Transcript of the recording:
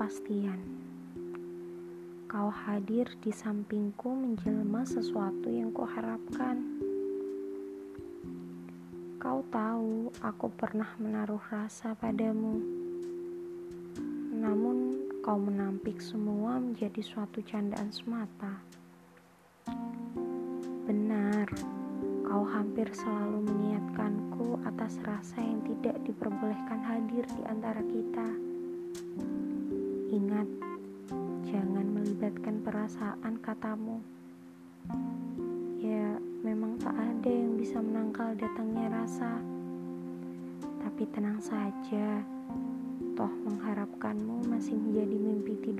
kepastian. Kau hadir di sampingku menjelma sesuatu yang kuharapkan. Kau tahu aku pernah menaruh rasa padamu. Namun kau menampik semua menjadi suatu candaan semata. Benar, kau hampir selalu mengingatkanku atas rasa yang tidak diperbolehkan hadir di antara. Ingat, jangan melibatkan perasaan katamu. Ya, memang tak ada yang bisa menangkal datangnya rasa. Tapi tenang saja, toh mengharapkanmu masih menjadi mimpi candu.